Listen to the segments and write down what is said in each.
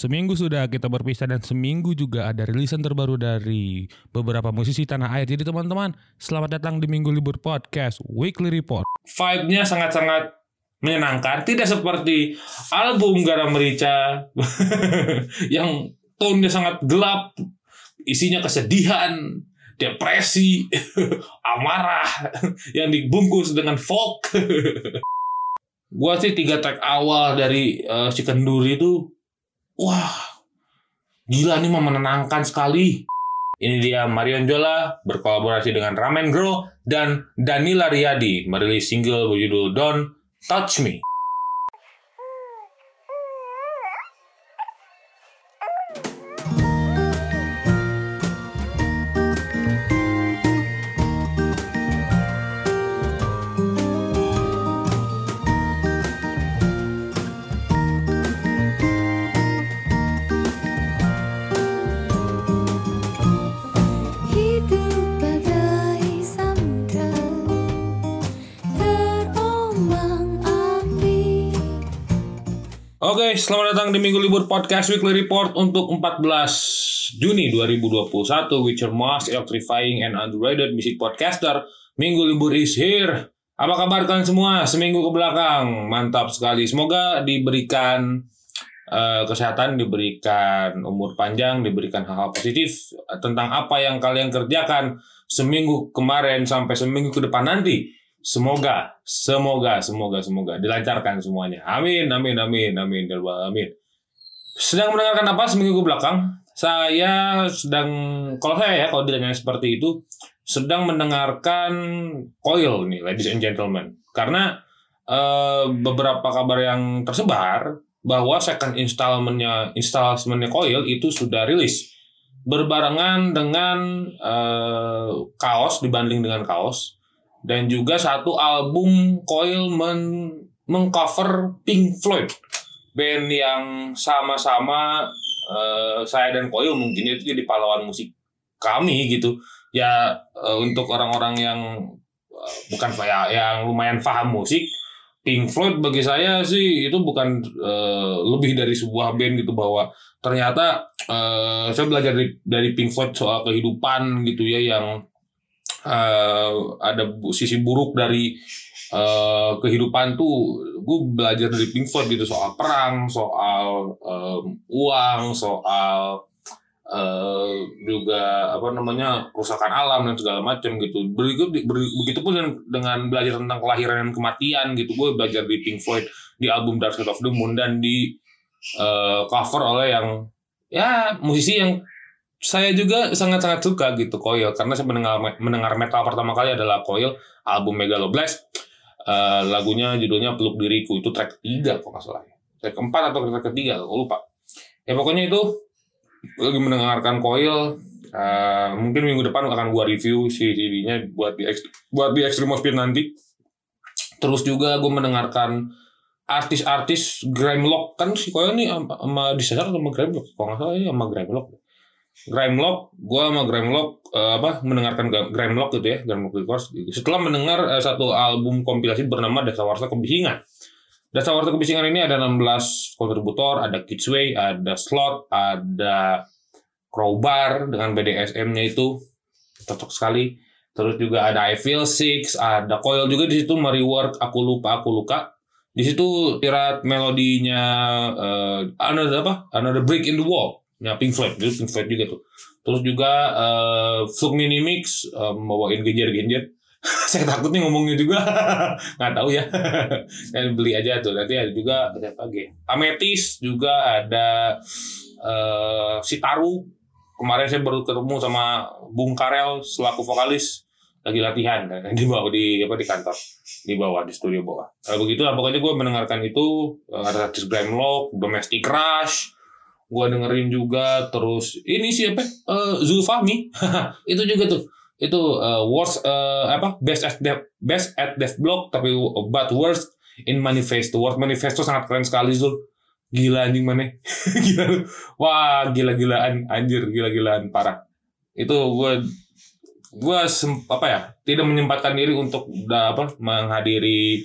Seminggu sudah kita berpisah dan seminggu juga ada rilisan terbaru dari beberapa musisi tanah air. Jadi teman-teman, selamat datang di Minggu Libur Podcast Weekly Report. Vibe-nya sangat-sangat menyenangkan, tidak seperti album Garam Merica yang tone-nya sangat gelap, isinya kesedihan, depresi, amarah yang dibungkus dengan folk. Gua sih tiga track awal dari uh, si Kenduri itu Wah, gila nih menenangkan sekali. Ini dia Marion Jola berkolaborasi dengan Ramen Grow dan Danila Riyadi merilis single berjudul Don't Touch Me. Oke, selamat datang di Minggu Libur Podcast Weekly Report untuk 14 Juni 2021 with your most electrifying and underrated music podcaster. Minggu Libur is here. Apa kabar kalian semua seminggu ke belakang? Mantap sekali. Semoga diberikan uh, kesehatan, diberikan umur panjang, diberikan hal-hal positif tentang apa yang kalian kerjakan seminggu kemarin sampai seminggu ke depan nanti Semoga, semoga, semoga, semoga dilancarkan semuanya. Amin, amin, amin, amin, amin. Sedang mendengarkan apa seminggu ke belakang? Saya sedang, kalau saya ya, kalau ditanya seperti itu, sedang mendengarkan Coil nih, ladies and gentlemen. Karena uh, beberapa kabar yang tersebar bahwa second installmentnya installmentnya Coil itu sudah rilis berbarengan dengan uh, kaos dibanding dengan kaos dan juga satu album Coil men mengcover Pink Floyd. Band yang sama-sama uh, saya dan Coil mungkin itu jadi pahlawan musik kami gitu. Ya uh, untuk orang-orang yang uh, bukan saya yang lumayan paham musik Pink Floyd bagi saya sih itu bukan uh, lebih dari sebuah band gitu bahwa ternyata uh, saya belajar dari dari Pink Floyd soal kehidupan gitu ya yang uh, ada sisi buruk dari uh, kehidupan tuh gue belajar dari Pink Floyd gitu soal perang soal um, uang soal uh, juga apa namanya kerusakan alam dan segala macam gitu. Berikut begitupun dengan, dengan belajar tentang kelahiran dan kematian gitu gue belajar di Pink Floyd di album Dark Side of the Moon dan di uh, cover oleh yang ya musisi yang saya juga sangat-sangat suka gitu Coil karena saya mendengar mendengar metal pertama kali adalah Coil album Megaloblast. Uh, lagunya judulnya Peluk Diriku itu track ketiga kok nggak salah ya. track keempat atau track ketiga aku lupa. Ya pokoknya itu lagi mendengarkan Coil uh, mungkin minggu depan akan gua review si CD-nya buat di buat di Extreme Speed nanti. Terus juga gue mendengarkan artis-artis Grimlock. Kan si Coil nih sama disasar sama Grimlock? Kalau nggak salah ya sama Grimlock Grimlock, gue sama Grimlock uh, apa mendengarkan Grimlock gitu ya, Grimlock Records. Setelah mendengar uh, satu album kompilasi bernama Dasawarsa Kebisingan. Dasawarsa Kebisingan ini ada 16 kontributor, ada Kidsway, ada Slot, ada Crowbar dengan BDSM-nya itu cocok sekali. Terus juga ada I Feel Six, ada Coil juga di situ merework Aku Lupa Aku Luka. Di situ tirat melodinya uh, another apa? Another Break in the Wall Ya Pink Floyd, itu Pink Floyd juga tuh. Terus juga uh, Flug Mini Mix uh, bawain genjer-genjer. saya takut nih ngomongnya juga. Nggak tahu ya. Dan beli aja tuh. Nanti ada juga ada lagi Ametis juga ada uh, Sitaru. Kemarin saya baru ketemu sama Bung Karel selaku vokalis. Lagi latihan. Kan di bawah di apa di kantor. Di bawah di studio bawah. Kalau begitu pokoknya gue mendengarkan itu ada artis Grimlock Domestic Rush gua dengerin juga terus ini siapa? Uh, Zulfahmi. Itu juga tuh. Itu uh, worst uh, apa? Best at dev best at dev blog tapi but worst in manifesto. Word manifesto sangat keren sekali Zul. Gila anjing mana? Gila. Wah gila-gilaan. Anjir gila-gilaan. Parah. Itu gua gua apa ya? Tidak menyempatkan diri untuk apa menghadiri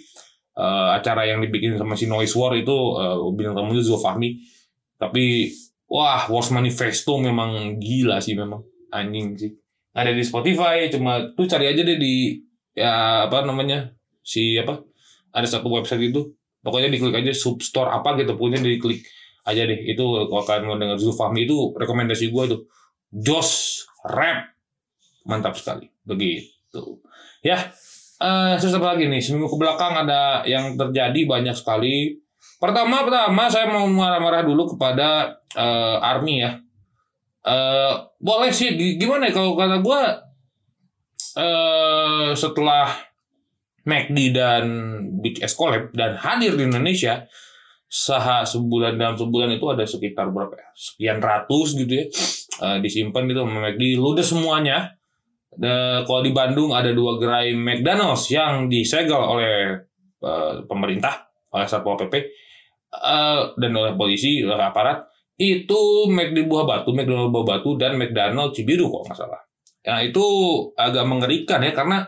uh, acara yang dibikin sama si Noise War itu uh, bintang tamunya Zulfahmi Tapi wah, Wars Manifesto memang gila sih memang. Anjing sih. Ada di Spotify, cuma tuh cari aja deh di ya apa namanya si apa ada satu website itu. Pokoknya diklik aja substore apa gitu punya diklik aja deh. Itu akan mau dengar Zulfahmi itu rekomendasi gue tuh Jos Rap. Mantap sekali. Begitu. Ya uh, terus lagi nih? Seminggu ke belakang ada yang terjadi banyak sekali pertama pertama saya mau marah-marah dulu kepada uh, army ya. Uh, boleh sih gimana ya kalau kata gue uh, setelah McD dan Big S collab dan hadir di Indonesia saha sebulan dalam sebulan itu ada sekitar berapa ya? Sekian ratus gitu ya uh, disimpan gitu sama McD lu udah semuanya. The, kalau di Bandung ada dua gerai McDonald's yang disegel oleh uh, pemerintah oleh satpol pp uh, dan oleh polisi oleh aparat itu McD Buah Batu, McDonald Buah Batu dan McDonald Cibiru kok nggak salah. Ya itu agak mengerikan ya karena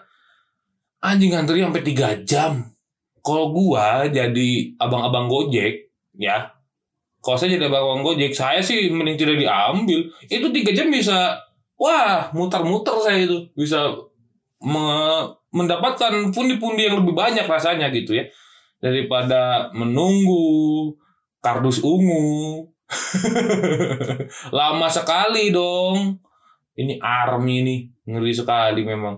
anjing antri sampai tiga jam. Kalau gua jadi abang-abang Gojek, ya. Kalau saya jadi abang-abang Gojek, saya sih mending tidak diambil. Itu tiga jam bisa, wah muter-muter saya itu bisa me mendapatkan pundi-pundi yang lebih banyak rasanya gitu ya daripada menunggu kardus ungu. Lama sekali dong. Ini army nih, ngeri sekali memang.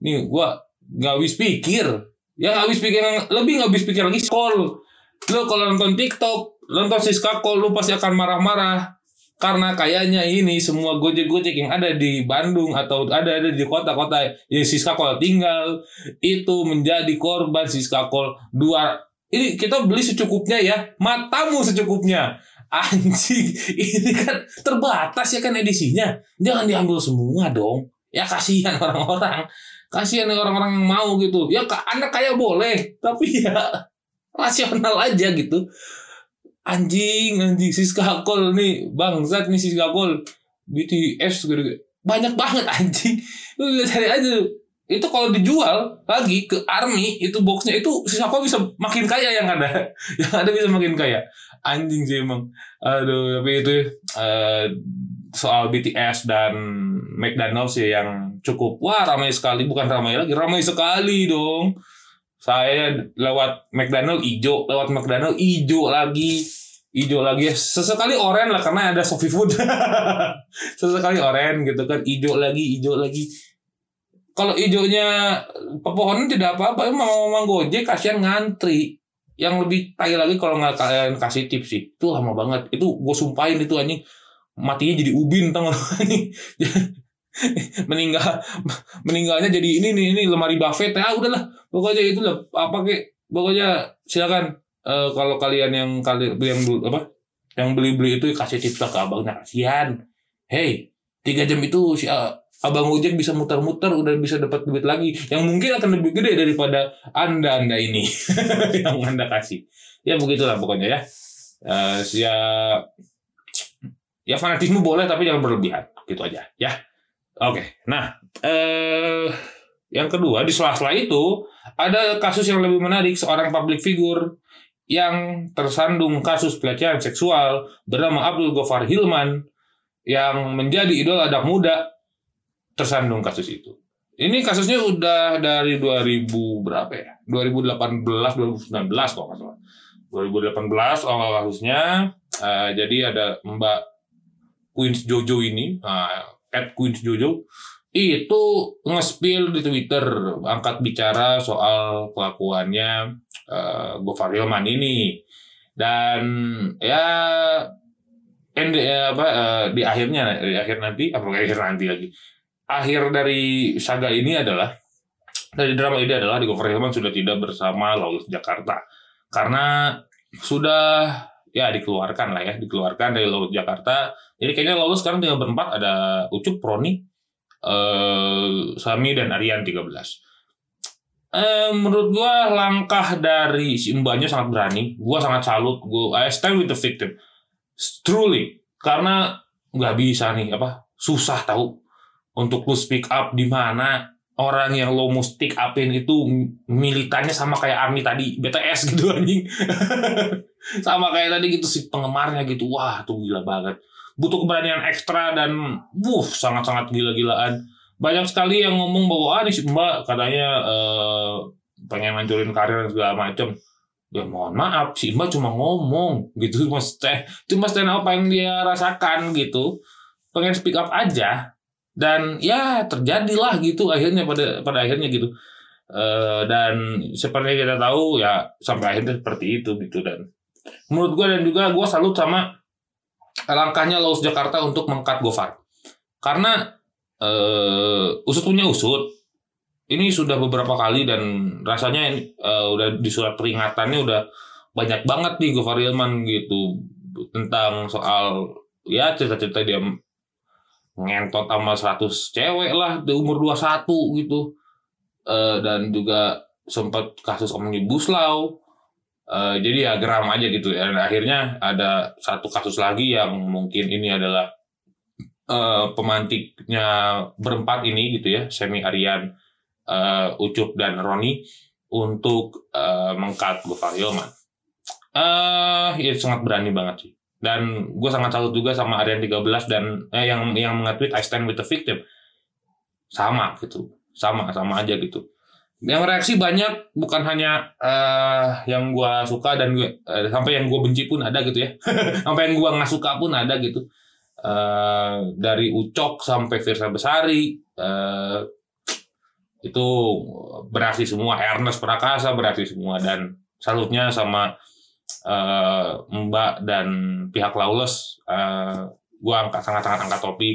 Nih gua nggak habis pikir ya nggak habis pikir lebih nggak habis pikir lagi scroll lo kalau nonton TikTok nonton Siska Call lo pasti akan marah-marah karena kayaknya ini semua gojek-gojek yang ada di Bandung atau ada ada di kota-kota yang Siska Call tinggal itu menjadi korban Siska Call dua ini kita beli secukupnya ya matamu secukupnya. Anjing ini kan terbatas ya kan edisinya. Jangan diambil semua dong. Ya kasihan orang-orang. Kasihan orang-orang yang mau gitu. Ya anda kaya boleh tapi ya rasional aja gitu anjing anjing Siska Kol nih. Bangsat nih Siska Kol BTS gitu banyak banget anjing. Lu cari aja itu kalau dijual lagi ke army itu boxnya itu siapa bisa makin kaya yang ada. Yang ada bisa makin kaya. Anjing sih emang. Aduh tapi itu uh, soal BTS dan McDonald's ya yang cukup. Wah ramai sekali. Bukan ramai lagi ramai sekali dong saya lewat McDonald hijau lewat McDonald hijau lagi. Hijau lagi. Sesekali oren lah karena ada Sofi Food. Sesekali oren gitu kan. Hijau lagi hijau lagi. Kalau hijaunya pepohonan tidak apa-apa. Mau mau gojek kasihan ngantri. Yang lebih tai lagi kalau nggak kalian kasih tips sih. Itu lama banget. Itu gue sumpahin itu anjing. Matinya jadi ubin tau gak meninggal meninggalnya jadi ini nih ini lemari buffet ya udahlah. Pokoknya itu lah apa kek. Pokoknya silakan uh, kalau kalian yang kalian yang apa yang beli beli itu kasih tips lah ke abangnya kasihan. Hey tiga jam itu si uh, abang ojek bisa muter-muter udah bisa dapat duit lagi. Yang mungkin akan lebih gede daripada anda anda ini. Yang anda kasih. Ya begitulah pokoknya ya. Uh, ya ya fanatisme boleh tapi jangan berlebihan. Gitu aja ya oke nah eh yang kedua di sela-sela itu ada kasus yang lebih menarik seorang public figure yang tersandung kasus pelecehan seksual bernama Abdul Gofar Hilman yang menjadi idola anak muda tersandung kasus itu. Ini kasusnya udah dari 2000 berapa ya? 2018 2019 kalau nggak salah. 2018 awal kasusnya uh, jadi ada Mbak Queens Jojo ini, uh, at Queens Jojo, itu nge-spill di Twitter, angkat bicara soal kelakuannya uh, Gofar Hilman ini. Dan ya end, ya, apa uh, di akhirnya di akhir nanti apa akhir nanti lagi akhir dari saga ini adalah dari drama ini adalah di Gofar Hilman sudah tidak bersama Lawless Jakarta karena sudah ya dikeluarkan lah ya dikeluarkan dari Laut Jakarta. Jadi kayaknya lolos sekarang tinggal berempat ada Ucup Proni eh, Sami dan Aryan 13 eh, menurut gua langkah dari si mbaknya sangat berani. Gua sangat salut. Gua I stand with the victim. Truly. Karena nggak bisa nih apa susah tahu untuk lu speak up di mana orang yang lo mau stick upin itu militannya sama kayak army tadi BTS gitu anjing. Sama kayak tadi gitu si penggemarnya gitu. Wah tuh gila banget. Butuh keberanian ekstra dan wuh sangat-sangat gila-gilaan. Banyak sekali yang ngomong bahwa ah si mbak katanya eh, pengen ngancurin karir dan segala macem. Ya mohon maaf si mbak cuma ngomong gitu mas teh. Cuma stand apa yang dia rasakan gitu. Pengen speak up aja dan ya terjadilah gitu akhirnya pada pada akhirnya gitu. Eh, dan seperti kita tahu ya sampai akhirnya seperti itu gitu. Dan menurut gue dan juga gue salut sama langkahnya Laos Jakarta untuk mengkat Gofar. Karena eh, usut punya usut. Ini sudah beberapa kali dan rasanya eh, udah di surat peringatannya udah banyak banget nih Gofar Hilman gitu. Tentang soal ya cerita-cerita dia ngentot sama 100 cewek lah di umur 21 gitu. Eh, dan juga sempat kasus omnibus law. Eh, jadi ya geram aja gitu ya. Dan akhirnya ada satu kasus lagi yang mungkin ini adalah eh, pemantiknya berempat ini gitu ya Semi Arian eh, Ucup dan Roni untuk eh, mengkat Gofar Hilman eh ya sangat berani banget sih dan gue sangat salut juga sama Arian 13 dan eh, yang yang nge-tweet I stand with the victim. Sama gitu. Sama sama aja gitu. Yang reaksi banyak bukan hanya eh, yang gua suka dan gue eh, sampai yang gua benci pun ada gitu ya. Sampai yang gua nggak suka pun ada gitu. Eh, dari Ucok sampai Firsa Besari eh, itu beraksi semua. Ernest Prakasa beraksi semua dan salutnya sama eh, Mbak dan pihak Lawless eh, gua angkat sangat-sangat angkat topi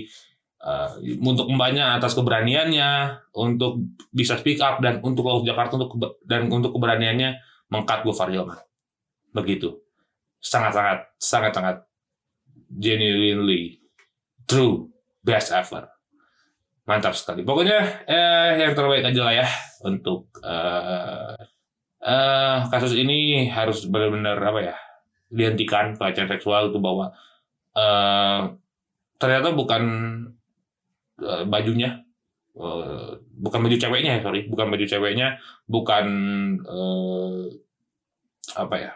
eh, untuk mbaknya atas keberaniannya untuk bisa speak up dan untuk Laut Jakarta untuk dan untuk keberaniannya mengkat Gofar Hilman. Begitu. Sangat-sangat sangat-sangat genuinely true best ever. Mantap sekali. Pokoknya eh yang terbaik aja lah ya untuk eh eh kasus ini harus benar-benar apa ya? dihentikan pelecehan seksual itu bahwa eh ternyata bukan eh, bajunya eh, bukan baju ceweknya ya sorry bukan baju ceweknya bukan eh, apa ya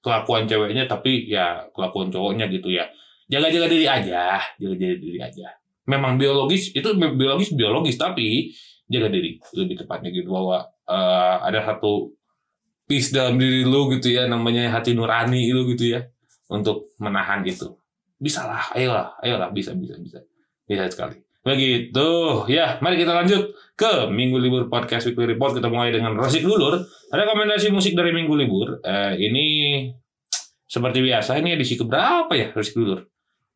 kelakuan ceweknya tapi ya kelakuan cowoknya gitu ya jaga-jaga diri aja jaga-jaga diri aja memang biologis itu biologis biologis tapi jaga diri lebih tepatnya gitu bahwa eh, ada satu peace dalam diri lu gitu ya namanya hati nurani lu gitu ya untuk menahan itu. Bisa lah ayolah ayolah bisa bisa bisa. Bisa sekali. Begitu ya mari kita lanjut ke minggu libur podcast weekly report. Kita mulai dengan Rosik Dulur rekomendasi musik dari minggu libur Eh, ini seperti biasa ini edisi keberapa ya Rosik Dulur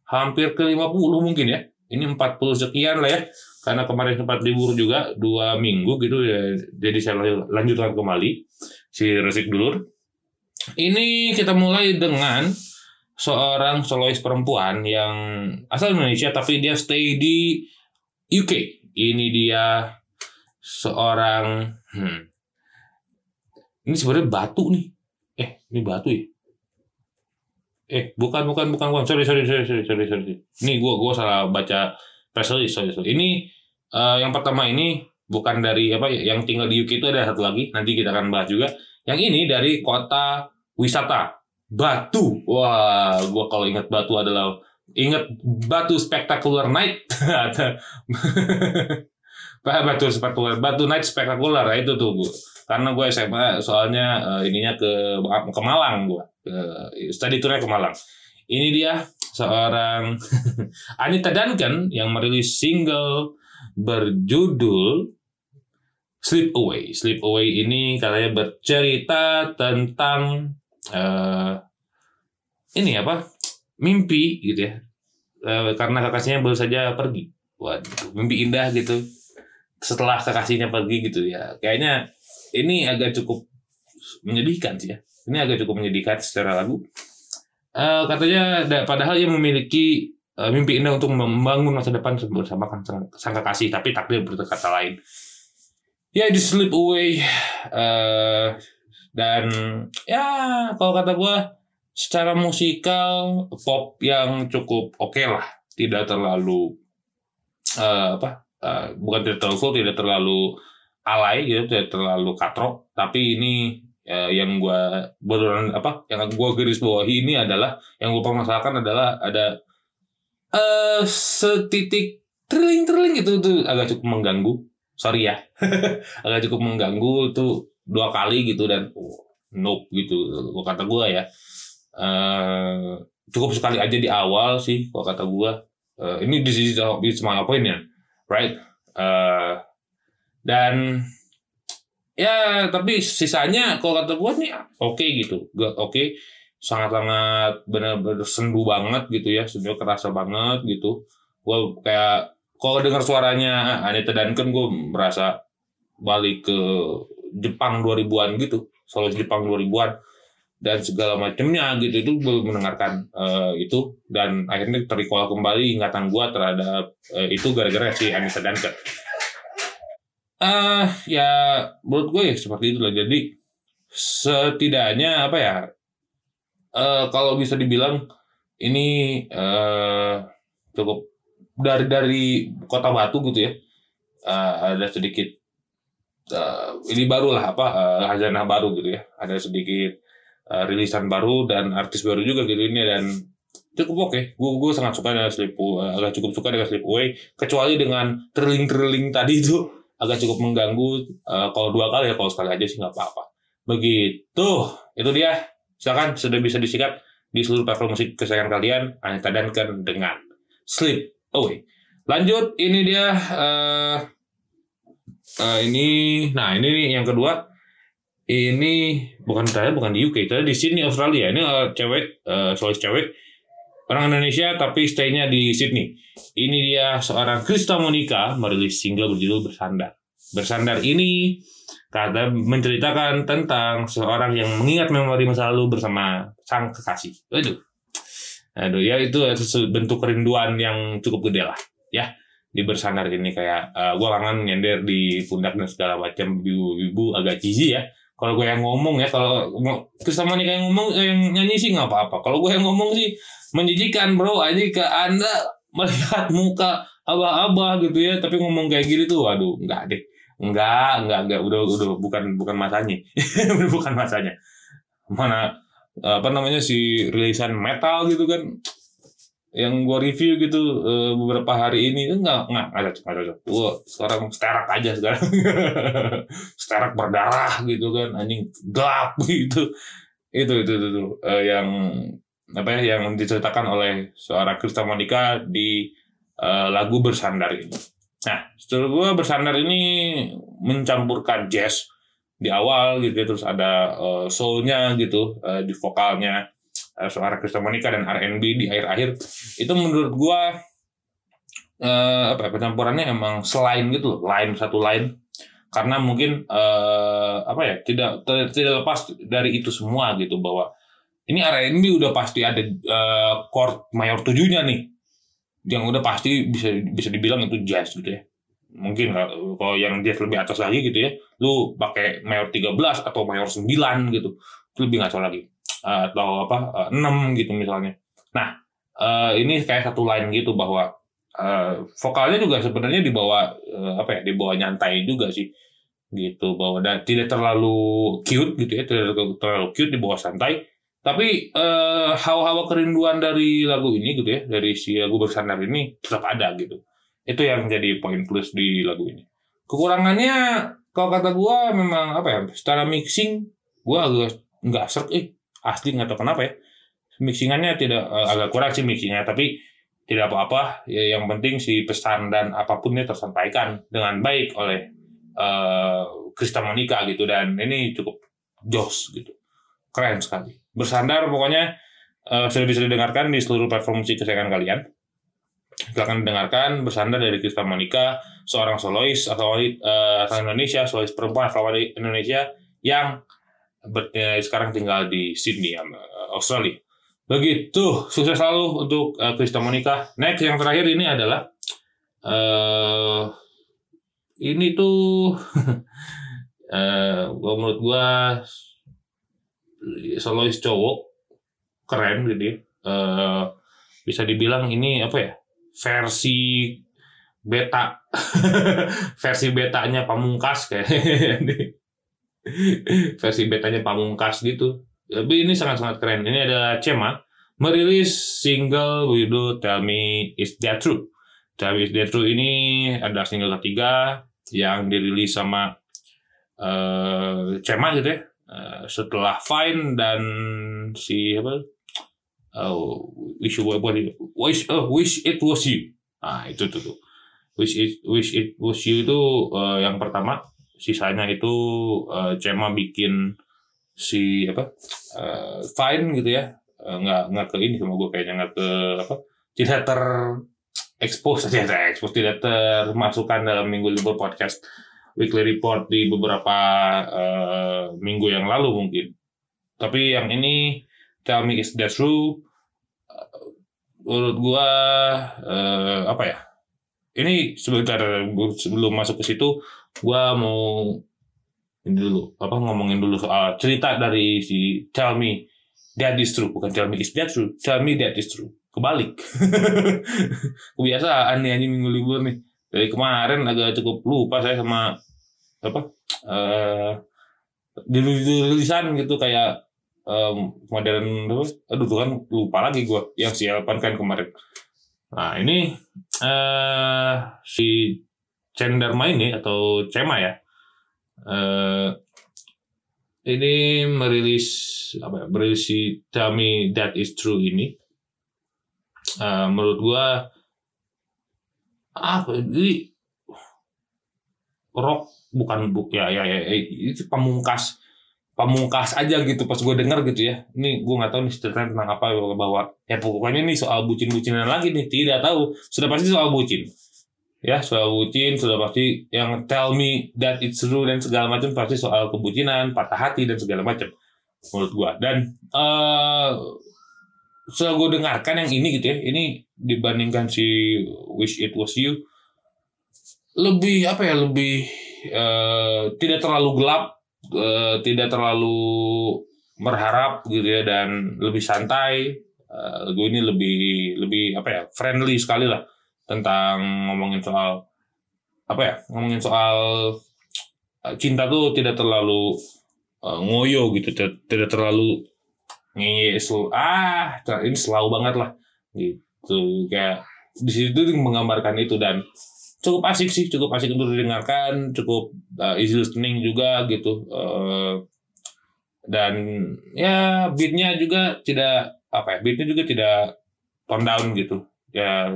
hampir ke 50 mungkin ya. Ini 40 sekian lah ya. Karena kemarin sempat libur juga dua minggu gitu ya jadi saya lanjutkan kembali si Resik Dulur ini kita mulai dengan seorang solois perempuan yang asal Indonesia tapi dia stay di UK. Ini dia seorang hmm, ini sebenarnya batu nih. Eh, ini batu ya? Eh, bukan bukan bukan bukan. Sorry sorry sorry sorry sorry sorry. Ini gua gua salah baca press release. Sorry sorry. Ini eh, yang pertama ini bukan dari apa ya, yang tinggal di UK itu ada satu lagi. Nanti kita akan bahas juga. Yang ini dari kota wisata Batu. Wah, gua kalau ingat Batu adalah ingat Batu Spectacular Night. Batu Spectacular, Batu Night Spectacular nah, itu tuh, Bu. Karena gue SMA soalnya eh, ininya ke ke Malang gua. Ke study tournya ke Malang. Ini dia seorang Anita Duncan yang merilis single berjudul Sleep Away. Sleep Away ini katanya bercerita tentang eh ini apa? Mimpi gitu ya. Eh, karena kekasihnya baru saja pergi. Waduh, mimpi indah gitu. Setelah kekasihnya pergi gitu ya. Kayaknya ini agak cukup menyedihkan sih ya. Ini agak cukup menyedihkan secara lagu. Eh, katanya da- padahal ia memiliki mimpi indah untuk membangun masa depan bersama sang, sang kekasih, tapi takdir berkata lain. Ya, di slip away. eh dan ya kalau kata gua secara musikal pop yang cukup oke lah, tidak terlalu eh, apa? eh, bukan tidak terlalu full, tidak terlalu alay gitu tidak terlalu katrok tapi ini eh, yang gua beneran apa yang gua garis bawahi ini adalah yang gua permasalahkan adalah ada eh setitik trilling trilling itu tuh agak cukup mengganggu sorry ya. Agak cukup mengganggu itu dua kali gitu dan oh, nope gitu. Gua kata gua ya eh cukup sekali aja di awal sih kalau kata gua. Eh, ini di sisi di my opinion right? Eh dan ya tapi sisanya kalau kata gua nih oke gitu. Gak oke sangat-sangat benar-benar sendu banget gitu ya sendu kerasa banget gitu. Gua kayak kalau dengar suaranya Anita Duncan gue merasa balik ke Jepang 2000-an gitu. Solo Jepang 2000-an dan segala macamnya gitu. Itu gue mendengarkan eh, itu. Dan akhirnya terrecall kembali ingatan gue terhadap eh, itu gara-gara si Anita Duncan. eh ya menurut gue ya seperti itulah. Jadi setidaknya apa ya eh kalau bisa dibilang ini eh cukup dari dari kota Batu gitu ya eh, ada sedikit eh, ini baru lah apa eh, khazanah baru gitu ya ada sedikit uh, rilisan baru dan artis baru juga gitu ini dan cukup oke. Gue gue sangat suka dengan Sleep uh, agak cukup suka dengan Sleep Away kecuali dengan trilling trilling tadi itu agak cukup mengganggu. Uh, kalau dua kali ya kalau sekali aja sih nggak apa-apa. Begitu itu dia. Silakan sudah bisa disikat di seluruh platform musik kesayangan kalian. Anita Duncan dengan Sleep Away. Lanjut ini dia. Uh, uh, ini nah ini nih yang kedua ini bukan saya bukan di UK, saya di Sydney Australia. Ini uh, cewek, uh, cewek orang Indonesia tapi stay-nya di Sydney. Ini dia seorang Krista Monica merilis single berjudul Bersandar. Bersandar ini kata menceritakan tentang seorang yang mengingat memori masa lalu bersama sang kekasih. Aduh. Aduh ya itu bentuk kerinduan yang cukup gede lah ya. Di bersandar ini kayak uh, gue kangen nyender di pundak dan segala macam ibu-ibu agak cheesy ya. Kalau gue yang ngomong ya kalau terus sama nih kayak ngomong yang nyanyi sih nggak apa-apa. Kalau gue yang ngomong sih menjijikan bro aja ke anda melihat muka abah-abah gitu ya tapi ngomong kayak gini tuh waduh nggak deh. Nggak nggak nggak. Udah udah bukan bukan masanya. Bukan masanya. Mana apa namanya si rilisan metal gitu kan. Yang gua review gitu uh, beberapa hari ini. Enggak enggak ada cocok ada cocok. Gua sekarang sterak aja sekarang. Sterak berdarah gitu kan anjing gelap gitu. Itu itu itu, itu. Uh, yang apa ya yang diceritakan oleh seorang Krista Monica di uh, lagu bersandar ini. Nah setelah gua bersandar ini mencampurkan jazz di awal gitu terus ada uh, soulnya gitu uh, di vokalnya uh, suara Krista Monica dan R&B di akhir-akhir. Itu menurut gua uh, apa ya, pencampurannya emang selain gitu loh, lain satu lain. Karena mungkin uh, apa ya tidak tidak lepas dari itu semua gitu bahwa ini R&B udah pasti ada uh, chord mayor tujuhnya nih yang udah pasti bisa bisa dibilang itu jazz gitu ya mungkin kalau yang jazz lebih atas lagi gitu ya lu pakai mayor 13 atau mayor 9 gitu itu lebih ngaco lagi. Atau apa enam gitu misalnya. Nah ini kayak satu line gitu bahwa vokalnya juga sebenarnya dibawa apa ya dibawa nyantai juga sih gitu. Bahwa dan tidak terlalu cute gitu ya tidak terlalu cute dibawa santai. Tapi hawa-hawa kerinduan dari lagu ini gitu ya dari si lagu bersandar ini tetap ada gitu itu yang jadi poin plus di lagu ini. Kekurangannya kalau kata gua memang apa ya secara mixing gua agak nggak serk eh asli nggak tahu kenapa ya. Mixingannya tidak uh, agak kurang sih mixingnya tapi tidak apa-apa. Ya, yang penting si pesan dan apapunnya tersampaikan dengan baik oleh uh, Krista Monica gitu. Dan ini cukup jos gitu. Keren sekali. Bersandar pokoknya uh, sudah bisa didengarkan di seluruh platform musik kesayangan kalian silahkan dengarkan bersandar dari Krista Monica seorang solois atau uh, asal Indonesia solois perempuan asal Indonesia yang ber, ya, sekarang tinggal di Sydney, Australia. Begitu, sukses selalu untuk uh, Krista Monica. Next yang terakhir ini adalah uh, ini tuh uh, menurut gua solois cowok keren gitu. Uh, bisa dibilang ini apa ya versi beta versi betanya pamungkas kayak versi betanya pamungkas gitu. Tapi ini sangat-sangat keren. Ini ada Cema merilis single Widow Tell Me Is That True. Tell Me Is That True ini adalah single ketiga yang dirilis sama uh, Cema gitu ya. Uh, setelah Fine dan si apa uh, wish what wish oh wish it was you. Ah itu tuh, tuh. wish it wish it was you itu uh, yang pertama sisanya itu uh, Cema bikin si apa uh, fine gitu ya. Uh, nggak nggak ke ini sama gue kayaknya nggak ke apa tidak ter expose tidak ter expose tidak termasukkan dalam minggu libur podcast weekly report di beberapa uh, minggu yang lalu mungkin. Tapi yang ini tell me is that true menurut gua uh, apa ya? Ini sebentar sebelum masuk ke situ gua mau ini dulu apa ngomongin dulu soal cerita dari si tell me that is true bukan tell me is that true tell me that is true kebalik. Kebiasaan nih anjing minggu libur nih. Dari kemarin agak cukup lupa saya sama apa uh, di tulisan gitu kayak um, modern aduh tuh kan lupa lagi gue yang si Elpan kan kemarin. Nah ini uh, si Cendarma ini atau Cema ya uh, ini merilis apa ya, merilis si Tell Me That Is True ini. Uh, menurut gue apa ini rock bukan bu ya ya ya itu pamungkas pamungkas aja gitu pas gue denger gitu ya. Ini gue nggak tahu nih ceritanya tentang apa bahwa ya pokoknya ini soal bucin-bucinan lagi nih tidak tahu. Sudah pasti soal bucin. Ya soal bucin sudah pasti yang tell me that it's true dan segala macam pasti soal kebucinan patah hati dan segala macam menurut gue dan uh, setelah gue dengarkan yang ini gitu ya ini dibandingkan si wish it was you lebih apa ya lebih uh, tidak terlalu gelap uh, tidak terlalu berharap gitu ya dan lebih santai. Uh, gue ini lebih lebih apa ya friendly sekali lah tentang ngomongin soal apa ya ngomongin soal cinta tuh tidak terlalu uh, ngoyo gitu tidak, tidak terlalu ngeye ah ini selalu banget lah gitu kayak di situ menggambarkan itu dan cukup asik sih, cukup asik untuk didengarkan, cukup uh, easy listening juga gitu. Uh, dan ya beatnya juga tidak apa ya, beatnya juga tidak tone down gitu. Ya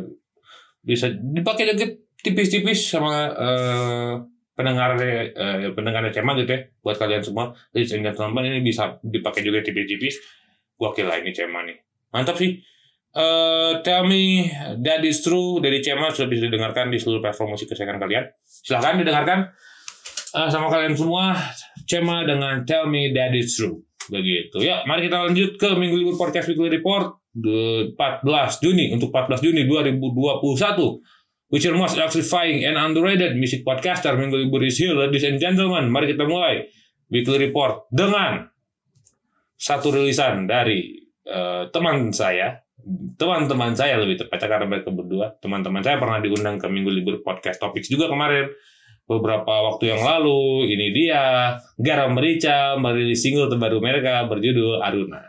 bisa dipakai juga tipis-tipis sama uh, pendengar uh, pendengar cema gitu ya buat kalian semua. Jadi teman-teman ini bisa dipakai juga tipis-tipis. Gokil lah ini cema nih. Mantap sih Uh, tell me that is true dari Cema sudah bisa didengarkan di seluruh platform musik kesayangan kalian. Silahkan didengarkan uh, sama kalian semua Cema dengan Tell me that is true. Begitu. Ya, mari kita lanjut ke Minggu Libur Podcast Weekly Report 14 Juni untuk 14 Juni 2021. Which are most electrifying and underrated music podcaster Minggu Libur is here, ladies and gentlemen. Mari kita mulai Weekly Report dengan satu rilisan dari uh, teman saya teman-teman saya lebih tepatnya karena mereka berdua teman-teman saya pernah diundang ke minggu libur podcast topik juga kemarin. Beberapa waktu yang lalu ini dia Garam Merica merilis single terbaru mereka berjudul Aruna.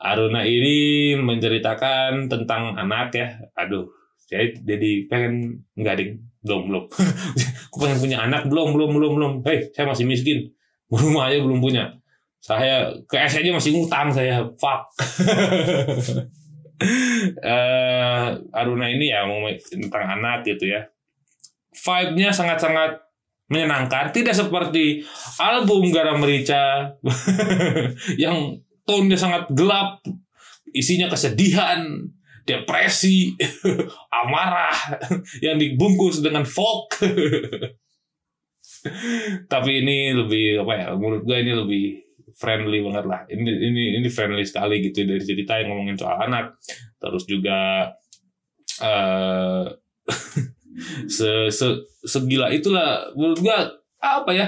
Aruna ini menceritakan tentang anak ya. Aduh saya jadi pengen nggak ding belum belum. Aku pengen punya anak belum belum belum belum. Hei saya masih miskin. Rumah aja belum punya. Saya ke S aja masih ngutang saya. Fuck uh, Aruna ini ya tentang anak gitu ya. Vibe-nya sangat-sangat menyenangkan, tidak seperti album Garam Merica yang tone-nya sangat gelap, isinya kesedihan, depresi, amarah yang dibungkus dengan folk. Tapi ini lebih apa ya? Menurut gue ini lebih friendly banget lah. Ini ini ini friendly sekali gitu dari cerita yang ngomongin soal anak. Terus juga uh, se, se segila itulah menurut gua apa ya?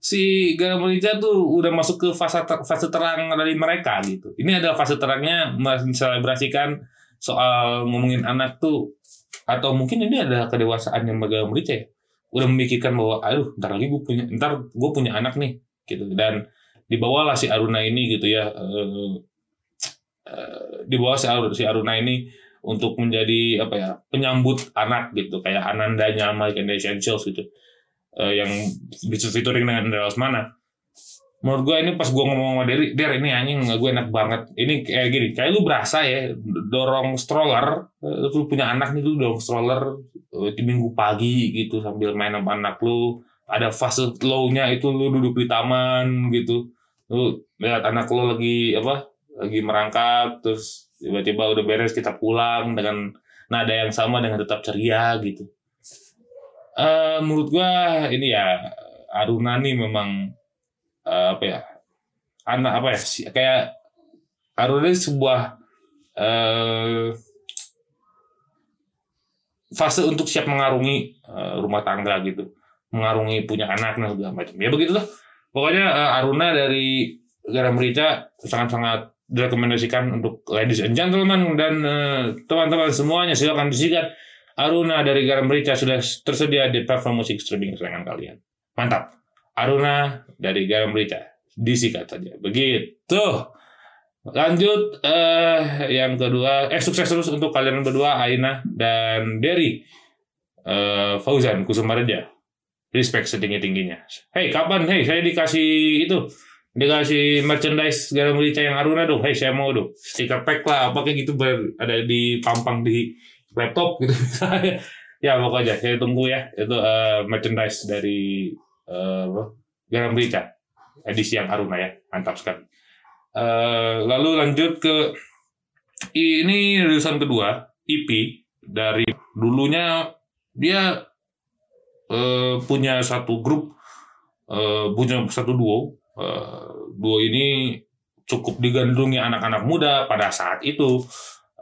Si Garam tuh udah masuk ke fase ter, fase terang dari mereka gitu. Ini adalah fase terangnya menselebrasikan soal ngomongin anak tuh atau mungkin ini adalah kedewasaan yang Gaga Merica ya udah memikirkan bahwa aduh ntar lagi gue punya ntar gue punya anak nih gitu dan dibawalah si Aruna ini gitu ya uh, uh, dibawa si Aruna, si Aruna ini untuk menjadi apa ya penyambut anak gitu kayak Anandanya and the Essentials gitu uh, yang featuring dengan Indra Lesmana menurut gue ini pas gue ngomong sama Derry Der ini anjing gue enak banget. Ini kayak gini kayak lu berasa ya dorong stroller lu punya anak nih lu dorong stroller di minggu pagi gitu sambil main sama anak lu. Ada fase low-nya itu lu duduk di taman gitu lu lihat anak lu lagi apa lagi merangkak terus tiba-tiba udah beres kita pulang dengan nada yang sama dengan tetap ceria gitu. Uh, menurut gua ini ya Aruna nih memang uh, apa ya anak apa ya kayak Aruna ini sebuah uh, fase untuk siap mengarungi uh, rumah tangga gitu. Mengarungi punya anak dan segala macam. Ya begitulah pokoknya uh, Aruna dari Garam Rica sangat-sangat direkomendasikan untuk ladies and gentlemen dan teman-teman uh, semuanya silakan disikat. Aruna dari Garam Rica sudah tersedia di platform musik streaming kesayangan kalian. Mantap. Aruna dari Garam Rica disikat saja. Begitu. Lanjut uh, yang kedua eh sukses terus untuk kalian berdua Aina dan Derry. Uh, Fauzan Kusumareja respect setinggi tingginya hey kapan hey saya dikasih itu dikasih merchandise garam merica yang Aruna dong. Hey saya mau dong. Stiker pack lah apa kayak gitu ber, ada di pampang di laptop gitu misalnya. ya pokoknya saya tunggu ya itu uh, merchandise dari uh, garam merica edisi yang Aruna ya mantap sekali. Uh, lalu lanjut ke ini rilisan kedua EP dari dulunya dia uh, punya satu grup uh, punya satu duo. Uh, duo ini cukup digandrungi anak-anak muda pada saat itu.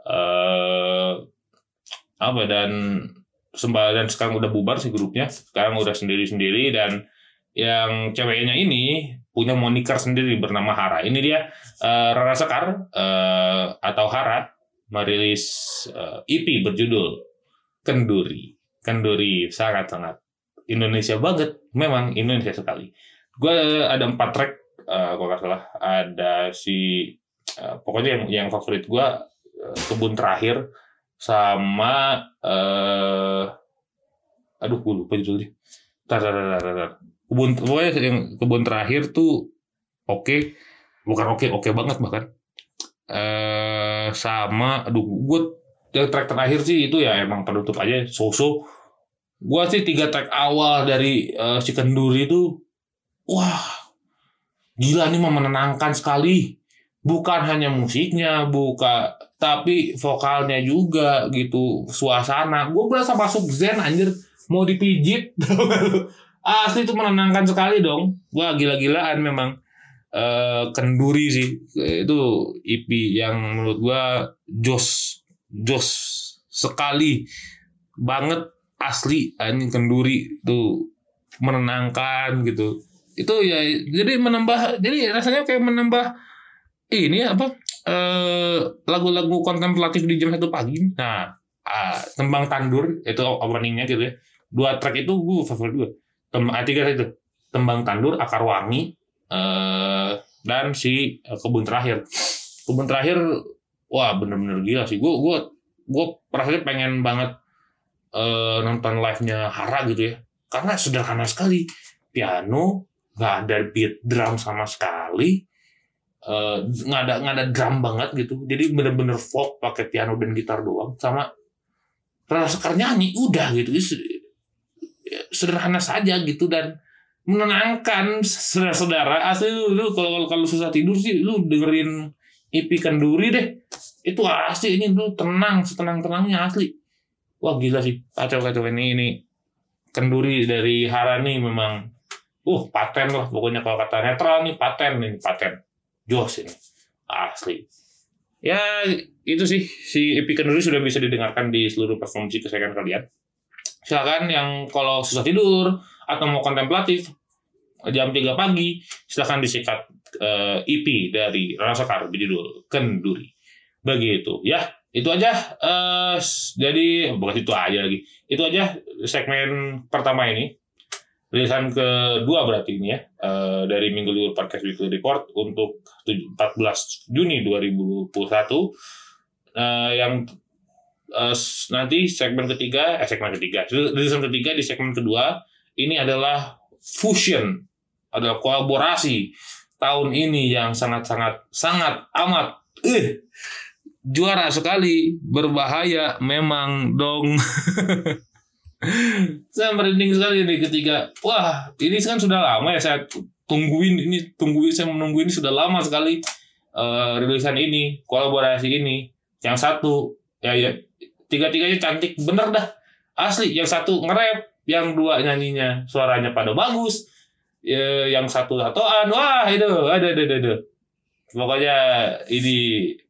Uh, apa dan sembah dan sekarang udah bubar sih grupnya. Sekarang udah sendiri-sendiri dan yang ceweknya ini punya moniker sendiri bernama Hara. Ini dia uh, Rara Sekar uh, atau Hara merilis uh, EP berjudul Kenduri. Kenduri sangat-sangat Indonesia banget. Memang Indonesia sekali. Gue ada empat track uh, kalau salah. Ada si uh, pokoknya yang yang favorit gue uh, kebun terakhir sama uh, aduh gue lupa judulnya. Tar, tar, tar, tar, tar. kebun pokoknya yang kebun terakhir tuh oke. Okay. bukan oke okay, oke okay banget bahkan. Uh, sama aduh gue track terakhir sih itu ya emang penutup aja. So-so gue sih tiga track awal dari uh, si kenduri itu wah gila nih menenangkan sekali. Bukan hanya musiknya buka tapi vokalnya juga gitu suasana. Gue berasa masuk zen anjir mau dipijit. Asli itu menenangkan sekali dong. Wah gila-gilaan memang uh, kenduri sih. Itu EP yang menurut gue jos jos sekali banget asli anjing kenduri itu menenangkan gitu. Itu ya jadi menambah jadi rasanya kayak menambah ini apa eh, lagu-lagu kontemplatif di jam satu pagi. Nah ah, tembang tandur itu openingnya gitu ya. Dua track itu gue favorit gue tembang ah, tiga itu. Tembang tandur akar wangi eh, dan si eh, kebun terakhir. Kebun terakhir wah bener-bener gila sih. Gue gue gue pengen banget eh, nonton live nya Hara gitu ya. Karena sederhana sekali. Piano nggak ada beat drum sama sekali. Uh, nggak ada nggak ada drum banget gitu. Jadi bener-bener folk pakai piano dan gitar doang sama Rara Sekar nyanyi udah gitu. Sederhana saja gitu dan menenangkan saudara-saudara. Asli lu, lu kalau kalau susah tidur sih lu dengerin EP Kenduri deh. Itu asli ini lu tenang setenang tenangnya asli wah gila sih. Kacau kacau. Ini ini Kenduri dari Harani memang uh paten lah pokoknya kalau kata netral nih paten nih paten. Jos ini. Asli. Ya itu sih. Si Epic Kenduri sudah bisa didengarkan di seluruh platform musik kesayangan kalian. Silakan yang kalau susah tidur atau mau kontemplatif jam 3 pagi silakan disikat uh, EP dari Rana Sekar berjudul Kenduri. Begitu ya itu aja eh jadi bukan itu aja lagi. Itu aja segmen pertama ini. Rilisan kedua berarti ini ya eh, dari Minggu Libur Podcast Weekly Report untuk 14 Juni 2021 Eh, yang s- nanti segmen ketiga eh segmen ketiga rilisan ketiga di segmen kedua ini adalah fusion adalah kolaborasi tahun ini yang sangat-sangat sangat amat eh juara sekali berbahaya memang dong. Saya merinding sekali nih ketika wah ini kan sudah lama ya saya tungguin ini tungguin saya menunggu ini sudah lama sekali eh, rilisan ini kolaborasi ini. Yang satu ya ya tiga-tiganya cantik bener dah. Asli yang satu nge-rap yang dua nyanyinya suaranya pada bagus ya, yang satu tatoan wah itu ada ada, ada. Pokoknya ini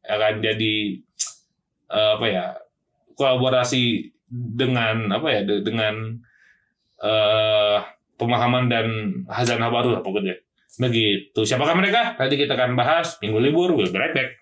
akan jadi eh, apa ya kolaborasi dengan apa ya de- dengan eh pemahaman dan hazanah baru lah pokoknya. Begitu. Siapakah mereka? Nanti kita akan bahas. Minggu libur we'll be right back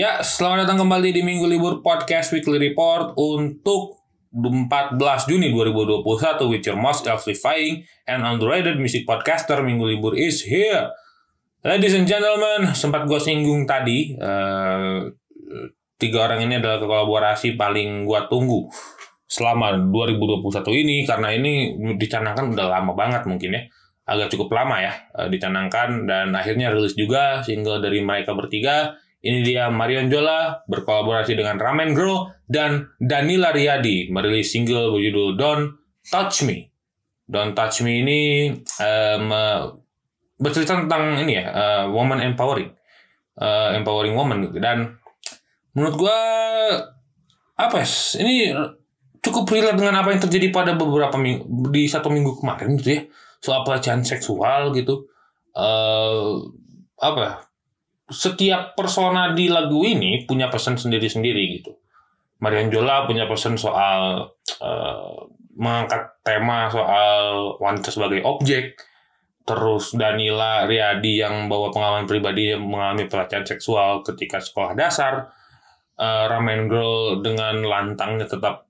Ya, selamat datang kembali di Minggu Libur Podcast Weekly Report untuk 14 Juni 2021 with your most electrifying and underrated music podcaster Minggu Libur is here. Ladies and gentlemen, sempat gue singgung tadi, eh, tiga orang ini adalah kolaborasi paling gue tunggu selama 2021 ini karena ini dicanangkan udah lama banget mungkin ya agak cukup lama ya eh, dicanangkan dan akhirnya rilis juga single dari mereka bertiga ini dia Marion Jola berkolaborasi dengan Ramen Girl dan Danila Riyadi merilis single berjudul Don't Touch Me. Don't Touch Me ini eh, bercerita tentang ini ya, eh, woman empowering, Eh, empowering woman gitu. Dan menurut gua apa ya, ini cukup relate dengan apa yang terjadi pada beberapa minggu di satu minggu kemarin gitu ya soal pelecehan seksual gitu. eh apa ya, setiap persona di lagu ini punya pesan sendiri-sendiri gitu. Marian Jola punya pesan soal eh, mengangkat tema soal wanita sebagai objek. Terus Danila Riyadi yang bawa pengalaman pribadi yang mengalami pelecehan seksual ketika sekolah dasar. Eh, Ramen Girl dengan lantangnya tetap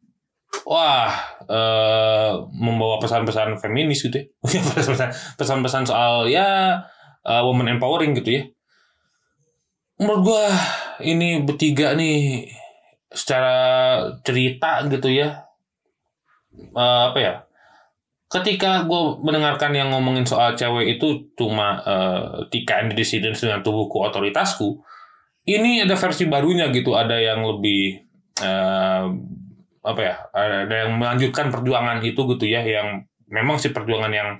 wah eh, membawa pesan-pesan feminis gitu ya. Pesan-pesan soal ya eh, woman empowering gitu ya menurut gua ini bertiga nih secara cerita gitu ya eh, apa ya ketika gue mendengarkan yang ngomongin soal cewek itu cuma uh, Tika and the Dissidents dengan tubuhku otoritasku ini ada versi barunya gitu ada yang lebih eh, apa ya ada yang melanjutkan perjuangan itu gitu ya yang memang sih perjuangan yang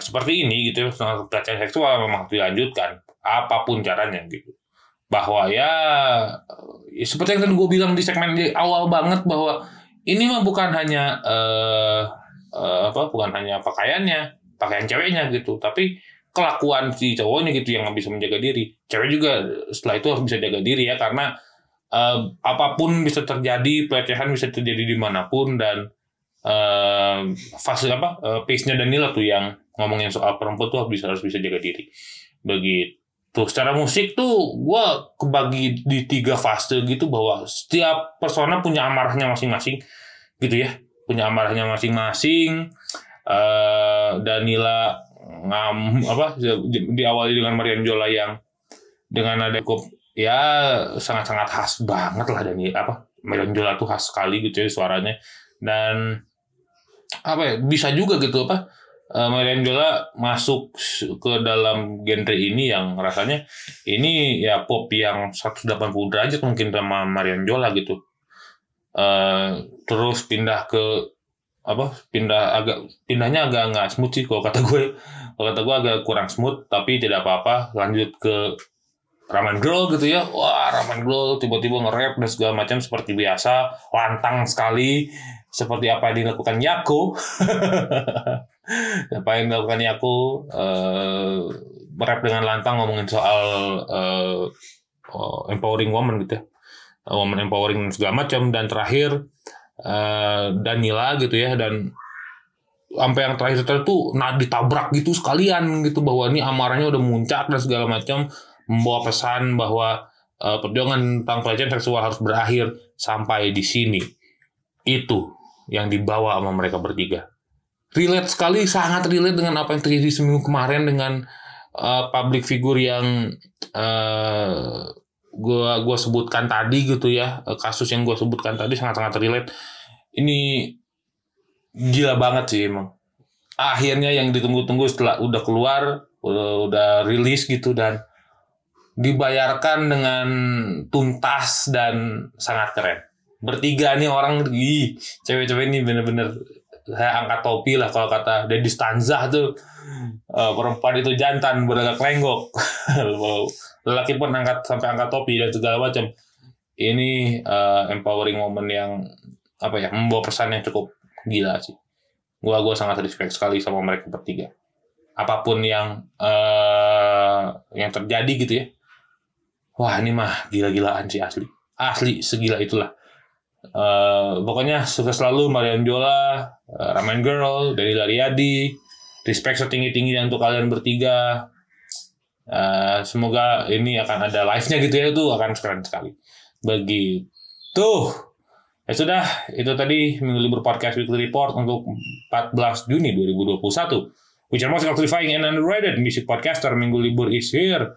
seperti ini gitu ya pelecehan seksual memang dilanjutkan apa pun caranya gitu bahwa ya, ya seperti yang tadi gue bilang di segmen di awal banget bahwa ini mah bukan hanya eh, eh, apa bukan hanya pakaiannya pakaian ceweknya gitu tapi kelakuan si cowoknya gitu yang bisa menjaga diri. Cewek juga setelah itu harus bisa jaga diri ya karena eh, apa pun bisa terjadi pelecehan bisa terjadi di mana pun dan eh, fase apa eh, pace-nya Danila tuh yang ngomongin soal perempuan tuh harus bisa harus bisa jaga diri. Begitu Tuh, secara musik tuh gue kebagi di tiga fase gitu bahwa setiap persona punya amarahnya masing-masing gitu ya. Punya amarahnya masing-masing eh Danila ngam apa di- diawali dengan Marian Jola yang dengan ada cukup ya sangat-sangat khas banget lah Dani apa Marian Jola tuh khas sekali gitu ya suaranya. Dan apa ya bisa juga gitu apa eh, Marian Jola masuk ke dalam genre ini yang rasanya ini ya pop yang 180 derajat mungkin sama Marian Jola gitu. Eh, terus pindah ke apa pindah agak pindahnya agak nggak smooth sih kalau kata gue. Kalau kata gue agak kurang smooth tapi tidak apa-apa. Lanjut ke Ramen Girl gitu ya. Wah Ramen Girl tiba-tiba nge-rap dan segala macam seperti biasa. Lantang sekali. Seperti apa yang dilakukan Yako apa yang dilakukan Yako uh, merap dengan lantang ngomongin soal uh, empowering woman gitu ya. Woman empowering segala macam dan terakhir uh, Danila gitu ya dan sampai yang terakhir itu nah ditabrak gitu sekalian gitu bahwa ini amarahnya udah muncak dan segala macam membawa pesan bahwa uh, perjuangan tentang pelecehan seksual harus berakhir sampai di sini. Itu yang dibawa sama mereka bertiga relate sekali sangat relate dengan apa yang terjadi seminggu kemarin dengan uh, public figure yang uh, gua gua sebutkan tadi gitu ya. Kasus yang gua sebutkan tadi sangat sangat relate. Ini gila banget sih emang. Akhirnya yang ditunggu-tunggu setelah udah keluar udah, udah rilis gitu dan dibayarkan dengan tuntas dan sangat keren. Bertiga nih orang ih cewek-cewek ini bener-bener saya angkat topi lah kalau kata Dedi Stanza tuh. Uh, perempuan itu jantan beragak lenggok. Lelaki pun angkat sampai angkat topi dan segala macam. Ini uh, empowering moment yang apa ya membawa pesan yang cukup gila sih. Gua gua sangat respect sekali sama mereka bertiga. Apa pun yang uh, yang terjadi gitu ya. Wah ini mah gila-gilaan sih asli. Asli segila itulah uh, pokoknya sukses selalu Mariam Jola uh, Ramen Girl dari Lariadi respect setinggi tingginya untuk kalian bertiga uh, semoga ini akan ada live nya gitu ya itu akan keren sekali begitu Ya sudah, itu tadi Minggu Libur Podcast Weekly Report untuk 14 Juni 2021. Which are most electrifying and underrated music podcaster Minggu Libur is here.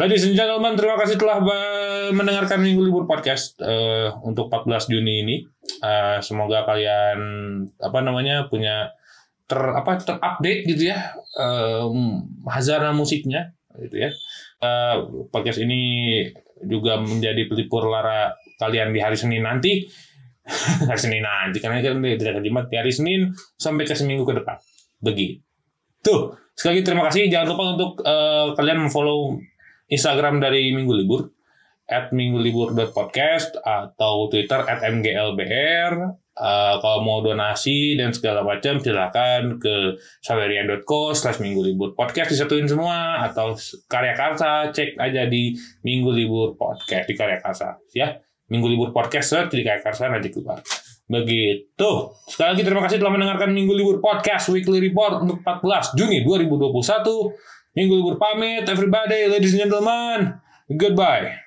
Ladies and gentlemen, terima kasih telah mendengarkan Minggu Libur Podcast uh, untuk 14 Juni ini. Uh, semoga kalian apa namanya punya ter apa terupdate gitu ya uh, hazana musiknya gitu ya. Uh, podcast ini juga menjadi pelipur lara kalian di hari Senin nanti hari Senin nanti karena kan tidak Jumat di hari Senin sampai ke seminggu ke depan begitu sekali lagi terima kasih jangan lupa untuk uh, kalian follow Instagram dari Minggu Libur at minggulibur.podcast atau Twitter at mglbr Uh, kalau mau donasi dan segala macam silahkan ke sawerian.co slash minggu disatuin semua atau karya karsa cek aja di minggu libur podcast di karya karsa ya Minggu Libur Podcast search di KKR sana nanti keluar. Begitu. Sekali lagi terima kasih telah mendengarkan Minggu Libur Podcast Weekly Report untuk 14 Juni 2021. Minggu Libur pamit, everybody, ladies and gentlemen. Goodbye.